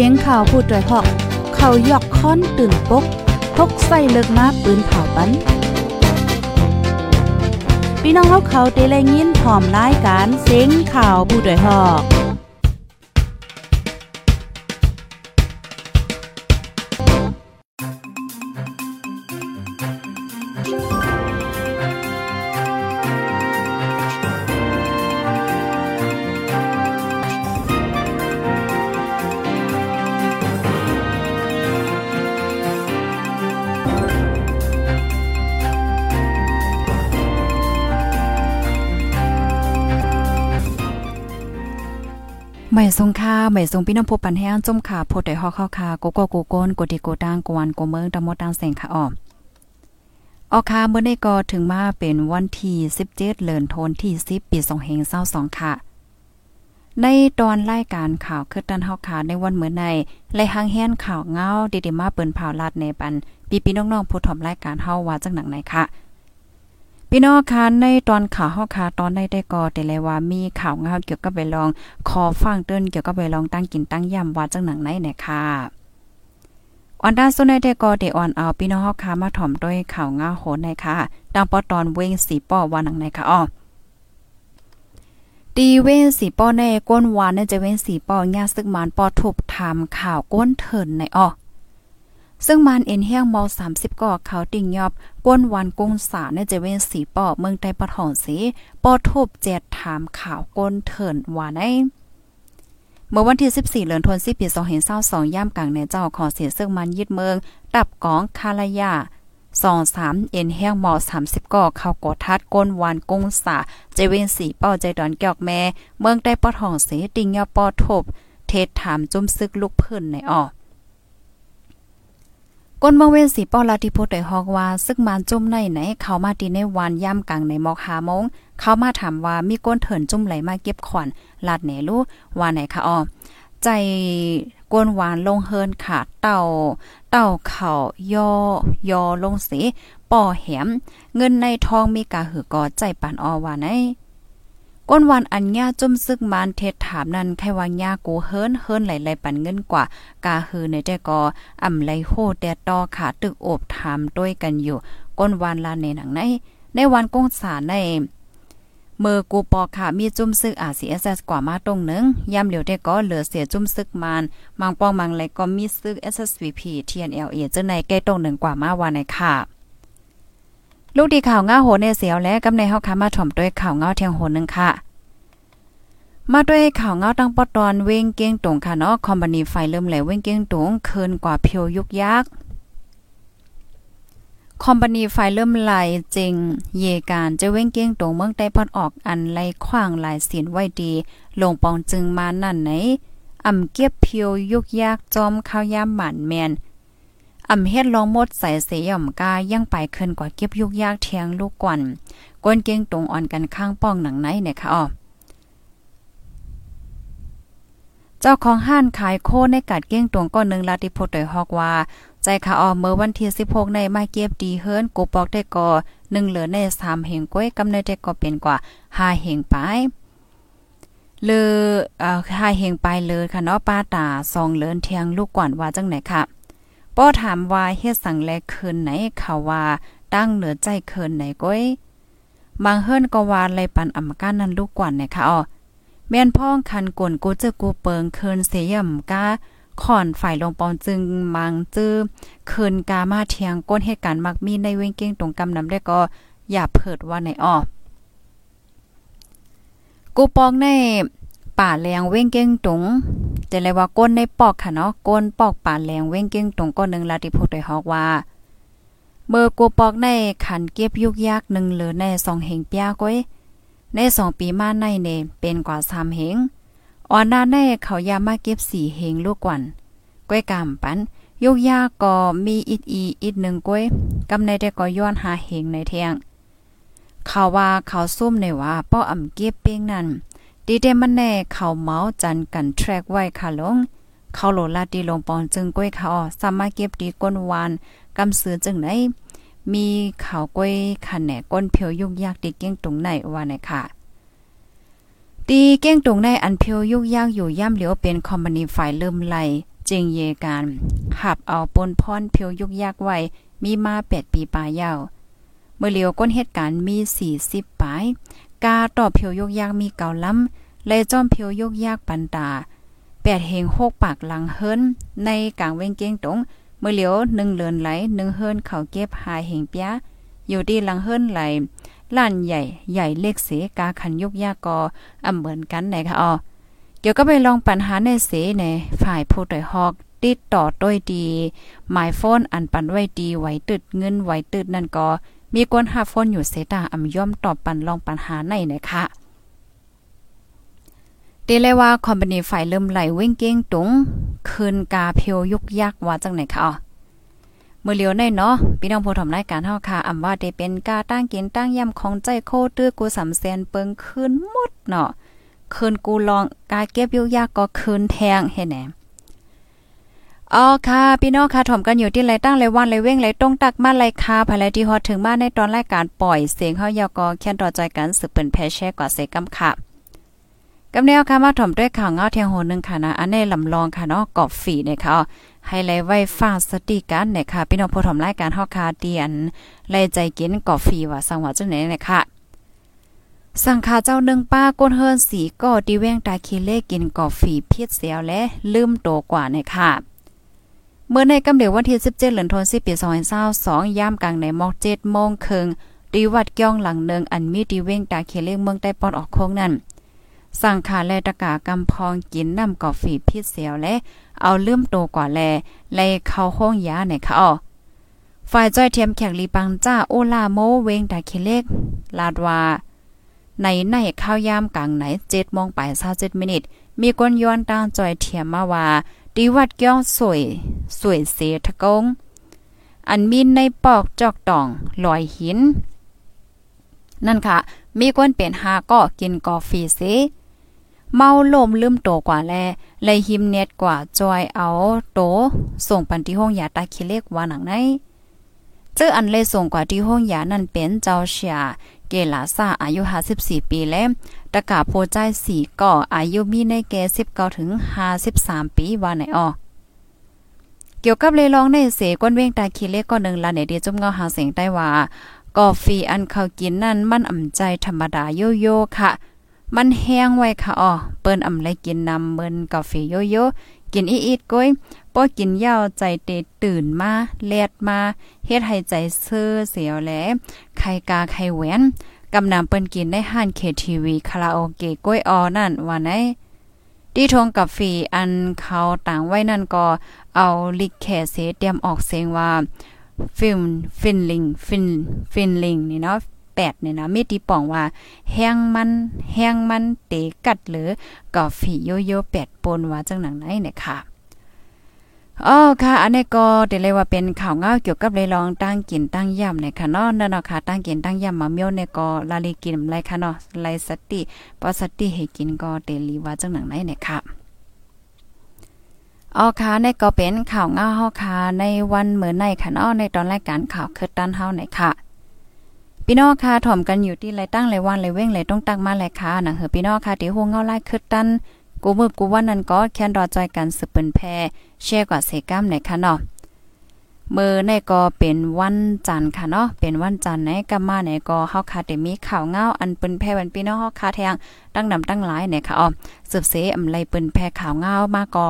สียงข่าวพูดด้วยหอก เขายอกค้อนตื่นปกพกใส่เลิกมาปืนเผาปันพี่น้องเขาเขาเตะแลยินหอมรายการเสียงข่าวผู้ด้วยหอก ไม่ทรงค่าไม่ทรงพี่น้องผู้ปันแห้งจมขาโพดได้ฮอกเข้าคาโกโกโกโกนโกติโกตังกวนโกเมืองตะมดตังแสงค่ะออมออคาเมื่อได้ก็ถึงมาเป็นวันที่17เดือนธันวาคมที่ 10 ปี2522ค่ะ ในตอนรายการข่าวคือตันเฮาขาในวันเหมือนในไล่หางแฮนข่าวเงาดิๆมาเปิ้นเผาลาดในปันปีพี่น้องๆผู้ถอมรายการเฮาว่าจังหนังไหนค่ะ พี่น้องคะในตอนข่าวเฮาค่ะตอนได้ได้ก็แต่เลยว่ามีข่าวงาวเกี่ยวกับไปลองขอฟังเติ้นเกี่ยวกับไปลองตั้งกินตั้งย่ำว่าจังหนังไหนเนี่ยค่ะออนด้านสุนได้ก็ได้ออนเอาพี่น้องเฮาค่ะมาถ่อมด้วยข่าวงาโหนในค่ะตามปอตอนเว้งสีป้อว่าหนังไหนค่ะอ้อตีเว้นสีป้อในก้นวานเนี่ยจะเว้นสีป้อยาซึกมานปอทุบถามข่าวก้นเถินในอ้อ ซึ่งมันเอ็นแห้งมอ30ก่อเขาติ่งยอบก้นวันกุ้งสาในเจเวนสีปอเมืองใต้ปะถอนสีปอทุบเจ็ดถามข่าวก้นเถินว่าในเมื่อวันที่ 14เดือนธันวาคมปี2022ย่ำกลางในเจ้าขอเสียซึ่งมันยึดเมือง ตับกองคาลายาสองสามเอ็นแห้งหมอสามสิบก่อเข้ากดทัดก้นวานกุ้งสาเจเวนสีเป้าใจดอนเกียกแม่ เมืองได้ปอทองเสติงยอปอทบ เทศถามจุ้มซึกลูกเพิ่นในออก นเมืองเวนสีป้อลาติโพได้ฮอกว่า ซึ่งมานจุ่มในไหน เขามาตีในวันย่ำกลางในหมอกหาโมง เขามาถามว่ามีก้นเถินจุ่มไหลมาเก็บขวัญลาดแหนรู้ว่าไหนคะอ้อใจก้นหวานลงเฮินขาดเต่า เต่าเขายอยอลงสีป่อแหม เงินในทองมีกาหือกอใจปานออว่าไหน ก้นวันอันญาจุ่มซึกมานเทศถามนั้นใครว่าญากูเฮิรนเฮิรนไหลๆปันเงินกว่า กาฮือในแต่ก็อ่ำไหลโหแต่ต่อขาตึกโอบถามด้วยกันอยู่ ก้นวันลาในหนังในในวันกงสารในเมื่อกูปอค่ะมีจุ่มซึกอาซีเอสเอสกว่ามาตรงนึงย่ำเหลียวได้ก็เหลือเสียจุ่มซึกมานมังปองมังไหลก็มีซึก SSVP TNLA เจ้าในใกล้ตรงหนึ่งกว่ามาว่าในค่ะ ลูกดีข่าวง้าโหในเสียวและกำในเฮาค่ะมาถ่อมด้วยข่าวง้าเทียงโหนึงค่ะ มาด้วยข่าวเงาตั้งปอตอนเว้งเก้งตงค่ะเนาะคอมพานีไฟเริ่มแหลเว้งเก้งตงเคินกว่าเพียวยุกยักคอมพานีไฟเริ่มไหลจริง เยการจะเว้งเก้งตงเมืองใต้พอดออกอันไล่ขว้างหลายสินไว้ดี ลงปองจึงมานั่นไหนอ่ำเก็บเพียวยุกยากจอมข้าวยามหมันแมน อ่ำเฮ็ดลองมดใส่เสีย่อมกายังไปเคินกว่าเก็บยุกยากเทียงลูกกวนก้นเก้งตงอ่อนกันข้างป้องหนังไหนเนี่ยค่ะอ๋อเจ้าของห้านขายโคในกัดเก้งตวงก้อนหนึ่งลาติโพดโดยฮอกว่า ใจขาออเมื่อวันที่16ในมาเก็บดีเฮิรนกูปอกได้ก่อ1เหลือใน3เหงก้อยกำในได้ก่อเป็นกว่า5เหงไปเลยเอ่อ5เหงไปเลยค่ะเนาะป้าตา2เหลินเทียงลูกก่อนว่าจังไหนค่ะ ป้อถามว่าเฮ็ดสังแลคืนไหนเขาว่าตั้งเหนือใจคืนไหนก้อยบางเฮิรนก็ว่าไรปันอำการนั้นลูกก่อนนะคะอ๋อแม่นพ้องคันกวนกูเจอกูเปิงเคินเสียมกาขอนฝ่ายลงปอนจึงมังจื้อเคินกามาเทียงก้นเหตุการณ์มักมีในเว้งเก้งตรงกำนำได้ก็อย่าเพิดว่าในอ้อกูปองในป่าแรงเว้งเก้งตรง จะเลยว่าก้นในปอกค่ะเนาะก้นปอกป่าแรงเว้งเก้งตรงก้อนนึงลาติพูดได้ฮอกว่าเมื่อกูปอกในขันเก็บยุกยากหนึ่งหรือในสองเหงเปียก้อยในสองปีมาในเนเป็นกว่าสามเหงอ่อนนาในเขายามาเก็บสี่เหงลูกกวันก้วยกามปันยุกยากก็มีอิดอีอิดหนึ่งก้วยกำในได้ก็ย้อนหาเหงในเทียงเขาว่าเขาซุ่มในว่าป้ออ่ำเก็บเป้งนั่น ดีเดมันแน่เขาเมาจันกันแทรกไว้ค่ะลง เขาโหลลาดีลงปองจึงก้วยเขาสามารถเก็บดีก้นวานกำซื้อจึงไหนมีเข่าก้อยขันแหนก้นเพียวยุ่งยากตีเก้งตรงไหนว่าไหนค่ะตีเก้งตรงในอันเพียวยุ่งยากอยู่ย่ำเหลียวเป็นคอมมานีฝ่ายเริ่มไลจิงเยการหับเอาปนพรเพียวยุกยากไว้มีมา8ปีปลายยาวเมื่อเหลียวก้นเหตุการณ์มี40ปลาย กาต่อเพียวยกยากมีเก่าล้ำเลยจ้อมเพียวยกยากปันตาแปดเฮงหกปากหลังเฮิรนในกลางเวงเก้งตรงเมื่อเหลียวหนึ่งเลือนไหลหนึ่งเฮิรนเขาเก็บหายเหงเปียอยู่ดีหลังเฮิรนไหลล้านใหญ่ใหญ่เล็กเสกาขันยกยากกออำเหมือนกันไหนคะอ๋อเดี๋ยวก็ไปลองปัญหาในเสในฝ่ายผู้ต่อยฮอกติดต่อด้วยดีหมายโฟนอันปันไว้ดีไหวตึดเงินไหวตึดนั่นก็ มีกวนหาโฟนอยู่เสตาอำย่อมตอบปันลองปัญหาในนะคะเดเลยว่าคอมพานีฝ่ายเริ่มไหลเว้งเก้งตุงคืนกาเพียวยุกยักว่าจังไหนคะอ๋อมื่อเลียวในเนาะพี่น้องผู้ทำรายการเฮาค่ะอำว่าได้เป็นกาตั้งกินตั้งย่ำของใจโคตื้อกูสำแสนเปิงคืนหมดเนาะคืนกูลองกาเก็บยุกยากก็คืนแทงเฮ็ดแหน อ๋อค่ะ พี่น้องค่ะถ่อมกันอยู่ที่ไรตั้งไรวันไรเว้งไรตรงตักมาไรคาภายไรที่ฮอดถึงมาในตอนรายการปล่อยเสียงเฮายอกอแค่นต่อใจกันสืบเป็นแพแช่กว่าเสกำค่ะกำแนวค่ะมาถ่อมด้วยข่าวเงาเทียงโหนึงค่ะนะอันในลำลองค่ะเนาะกอบฝีเนี่ยค่ะให้ไลไว้ฟ้าสติกันเนี่ยค่ะ พี่น้องผู้ชมรายการฮาคาเตียนไล่ใจกินกอบฝีว่าสังหว่าจังไหนเนี่ยค่ะสังขาเจ้าหนึ่งป้าก้นเฮิรนสีก็ดีแวงตาคีเล่กินกอบฝีเพียดเสียวและลืมโตกว่าเนี่ยค่ะ เมื่อในกำเดียววันที่17เดือนธันวาคมปี2022ยามกลางในมอก7โมงครึ่งดีวัดก้องหลังเนืองอันมีดีเว้งตาเคเลงเมืองใต้ปอดออกโค้งนั่นสั่งขาแลตะกากำพองกินน้ำกาแฟพิษเสียวและ เอาเลื่มโตกว่าแลไลเข้าห้องยาในค่ะอ้อฝ่ายจ้อยเทียมแขกลีปังจ้าโอลาโมเวงตาเคเล็กลาดว่าในในข้าวยามกลางไหน7โมงไป27มินิทมีคนย้อนตางจอยเทียมมาว่า ดีวัดเกี้ยวสวย สวยเสทะกง อันมีในปอกจอกตองลอยหิน นั่นค่ะ มีคนเป็นหาก็กินกาแฟเสเมาลมลืมโตกว่าแลเลยหิมเน็ตกว่าจอยเอาโต ส่งปันที่ห้องยาตาคิเล็กว่าหนังในเจออันเลยส่งกว่าที่ห้องยานั่นเป็นเจ้าเชีย เกลาซาอายุ54ปีแล้วตะกาโพใจสีก่ออายุมีในแก่19ถึง53ปีว่าไหนออเกี่ยวกับเลยลองในเสก้นเว้งตาคิเลก็หนึ่งลาเนเดียจุ่มเงาหาเสียงได้ว่า กอฟีอันเขากินนั่นมันอ่ำใจธรรมดาโยโย่ค่ะ มันแห้งไว้ค่ะอ๋อเปิ้นอำไรกินนำเมินกาแฟโยโยกินอีดๆก้อยป้อกินยาวใจเตตื่นมาแลดมาเฮ็ดให้ใจเซื่อเสียวแลไข่กาไข่แหวนกำนำเปิ้นกินในห้านเคทีวีคาราโอเกะก้อยออนั่นว่าไหนดีทงกับฟีอันเขาต่างไว้นั่นก็เอาลิกแคเสเตรียมออกเสียงว่าฟิลฟินลิงฟินฟินลิงนี่เนาะ 8เนี่ยนะเมตีป่องว่าแห้งมันแห้งมันเตกัดหรือกาฝีโยโย่8ปนว่าจังหนังไหนเนี่ยค่ะอ๋อค่ะ อันนี้ก็เดี๋ยวเลยว่าเป็นข่าวเงาเกี่ยวกับเลยลองตั้งกินตั้งย่ำในค่ะเนาะนั่นเนาะค่ะตั้งกินตั้งย่ำมาเมียวเนี่ยก็ลาลีกินไรค่ะเนาะไลสติปอสติให้กินก็เตลีว่าจังหนังไหนเนี่ยค่ะอ๋อค่ะในก็เป็นข่าวเงาเฮาค่ะในวันเหมือนในค่ะเนาะในตอนรายการข่าวคือตันเฮาไหนค่ะ พี่น้องค่ะถ่อมกันอยู่ที่ไรตั้งไรวันไรเว้งไรต้องตั้งมาไรค่ะหนังเหอพี่น้องค่ะที่ฮู้เงาไล่คึดตันกูมือกูวันนั้นก็แค่นรอจอยกันสืบเปิ้นแพแช่กว่าเสกัมในค่ะเนาะมือในก็เป็นวันจันทร์ค่ะเนาะเป็นวันจันทร์ในก็มาในก็เฮาค่ะได้มีข่าวเงาอันเปิ้นแพวันพี่น้องเฮาค่ะแทงตั้งนำตั้งหลายในค่ะอ๋อสืบเสอำไรเปิ้นแพข่าวเงามาก็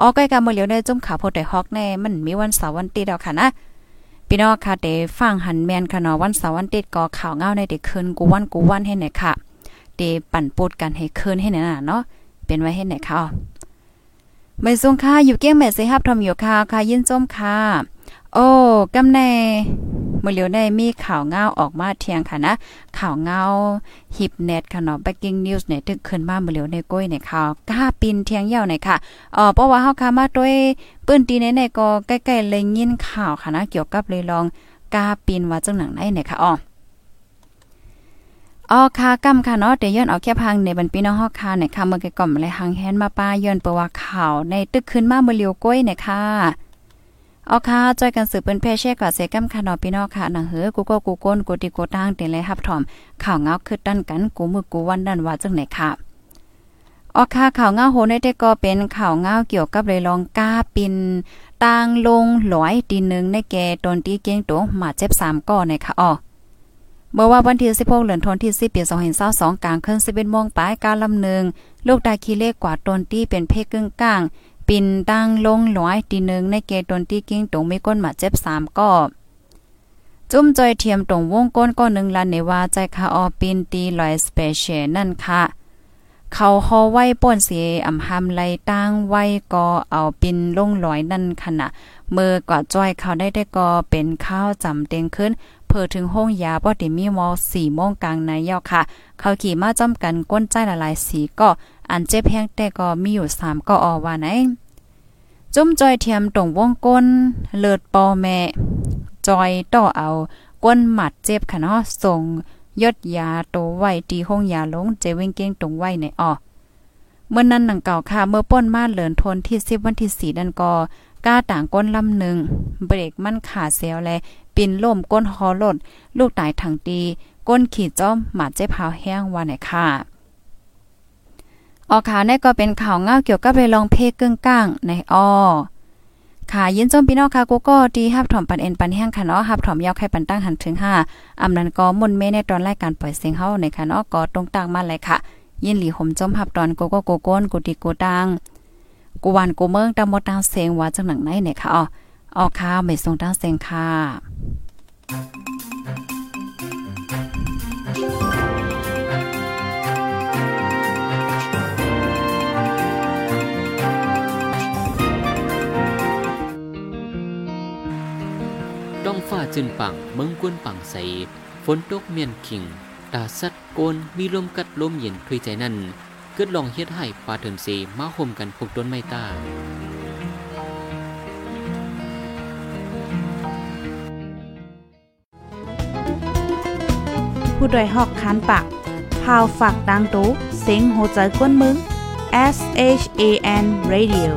ออใกล้กันมื้อเหลียวได้จุ่มข่าวโพดได้ฮอกแน่มันมีวันเสาร์วันตีดอกค่ะนะ พี่น้องค่ะเดฟังหันแมนค่ะเนาะวันเสาร์วันเด็ดก็ข่าวเงาในเด็กคืนกูวันกูวันให้ไหนค่ะเดปั่นปดกันให้คืนให้ไหนน่ะเนาะเป็นไว้ให้ไหนค่ะไม่ทรงค่ะอยู่เกี้ยงแม่เสียฮับทอมอยู่ค่ะค่ะยินจมค่ะ โอ้กำแน่ เมื่อเลียวได้มีข่าวเงาออกมาเทียงค่ะนะ ข่าวเงาฮิปเน็ตค่ะเนาะ breaking news เนี่ยตึกขึ้นมาเมื่อเลียวในก้อยในข่าวกล้าปินเทียงยาวในค่ะอ๋อเพราะว่าเฮาค่ะมาด้วยปื้นตีในในก็ใกล้ๆเลยยินข่าวค่ะนะเกี่ยวกับเลยลองกล้าปินว่าจังหนังไหนเนี่ยค่ะอ๋ออ๋อค่ะกำค่ะเนาะเดี๋ยวย้อนเอาแค่พังในบันปีน้องฮอกค่ะในค่ะเมื่อกี้ก่อมเลยหังแฮนมาป้าย้อนเปว่าข่าวในตึกขึ้นมาเมื่อเลียวก้อยเนี่ยค่ะ เอาค่ะจอยกันสืบเป็นเพเช่กว่าเซกัมค่ะนอพี่น้องค่ะหนังเหือกูก็กูก้นกูติกูตั้งเต็เลยรับถอม ข่าวเงาคือดันกันกูมือกูวันดันว่าจังไหนค่ะออค่าข่าวเงาโหในแต่ก็เป็นข่าวเงาเกี่ยวกับเลยลองก้าปินต่างลงหลอยตีนึงในแก่ตนตีเกียงโตมาเจ็บ3ก่อในค่ะอ๋อเมื่อว่าวันที่16เดือนธันวาคม10ปี2022กลางคืน11โมงปลายการลำหนึ่งลูกดาคีเลขกว่าตนตีเป็นเพศกึ่งกลาง ปินดังลงหลอยตีหนึ่งในแก่ตนตีเกียงโตมีก้นมาเจ็บ3ก่อจุ้มจอยเทียมตรงวงก้นก้อนหนึ่งลันในว่าใจคาออปินตีลอยสเปเชียนั่นค่ะ เขาฮอไว้ป่นเสียอำหำไลตั้งไว้ก็เอาปินลงลอยนั่นขณะเมื่อกว่าจ้อยเขาได้ได้ก็เป็นข้าวจำเต็งขึ้นเพื่อถึงห้องยาบ่ได้มีมอ4โมงกลางในยอค่ะ เขาขี่มาจ้อมกันก้นใจละลายสีก็อันเจ็บแห้งแต่ก็มีอยู่3ก็ออว่าไหน จุ้มจอยเทียมตรงวงก้น เลิดปอแม่ จอยต่อเอา ก้นหมัดเจ็บค่ะเนาะส่งยดยาโตไว้ตีห้องยาลงเจวิงเก้งตรงไว้ในออเมื่อนั้นหนังเก่าค่ะ เมื่อป้นมาเหลินทนที่สิบวันที่สี่ดันกอก้าต่างก้นลำหนึ่งเบรกมันขาดเซลแล ปินล่มก้นฮอลด ลูกตายถังตี ก้นขีดจ้อมหมาเจ็บพาแห้งวันไหนค่ะ ออกข่าวนี่ก็เป็นข่าวเงาเกี่ยวกับเรลองเพกกึ่งก้างในอ้อค่ะยินจมพี่น้องค่ะกูก็ดีฮับถอมปันเอ็นปันแห้งค่ะเนาะฮับถอมยาวไข่ปันตั้งหันถึง5อำนั้นก็มุนเมในตอนรายการปล่อยเสียงเฮาในค่ะเนาะก็ตรงตั้งมาเลยค่ะ ยินหลีห่มจมฮับตอนโกโกโกโก้นกูติกูตังกูวันกูเมืองตามมดตางเสียงว่าจังหนังไหนเนี่ยค่ะอ๋อออค่ะไม่ส่งตางเสียงค่ะ ฟ้าจึนปังเมืองกวนปังใส ฝนตกเมียนขิง ตาสัดโกน มีลมกัดลมเย็นทุยใจนั่น เกิดลองเฮ็ดให้ปลาเถินเสมาห่มกันพกต้นไม้ตาผู้ดยหอกคันปากพาวฝากดังตู้เซ็งโหใจกวนมึง S H A N Radio